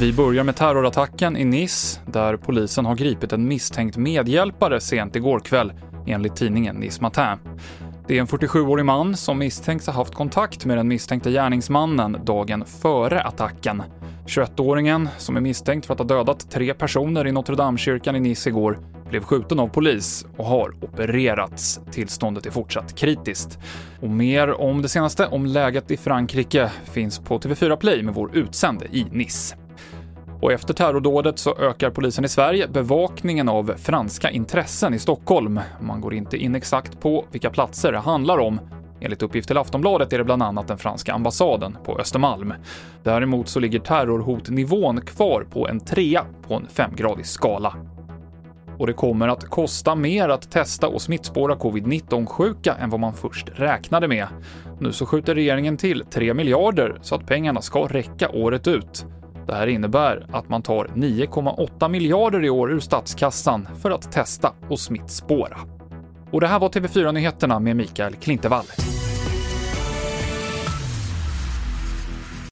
Vi börjar med terrorattacken i Nice, där polisen har gripit en misstänkt medhjälpare sent igår kväll, enligt tidningen Nice Matin. Det är en 47-årig man som misstänks ha haft kontakt med den misstänkte gärningsmannen dagen före attacken. 21-åringen, som är misstänkt för att ha dödat tre personer i Notre Dame-kyrkan i Nice igår, blev skjuten av polis och har opererats. Tillståndet är fortsatt kritiskt. Och mer om det senaste, om läget i Frankrike, finns på TV4 Play med vår utsände i Nice. Och efter terrordådet så ökar polisen i Sverige bevakningen av franska intressen i Stockholm. Man går inte in exakt på vilka platser det handlar om. Enligt uppgift till Aftonbladet är det bland annat den franska ambassaden på Östermalm. Däremot så ligger terrorhotnivån kvar på en trea på en femgradig skala. Och det kommer att kosta mer att testa och smittspåra covid-19-sjuka än vad man först räknade med. Nu så skjuter regeringen till 3 miljarder så att pengarna ska räcka året ut. Det här innebär att man tar 9,8 miljarder i år ur statskassan för att testa och smittspåra. Och det här var TV4-nyheterna med Mikael Klintevall.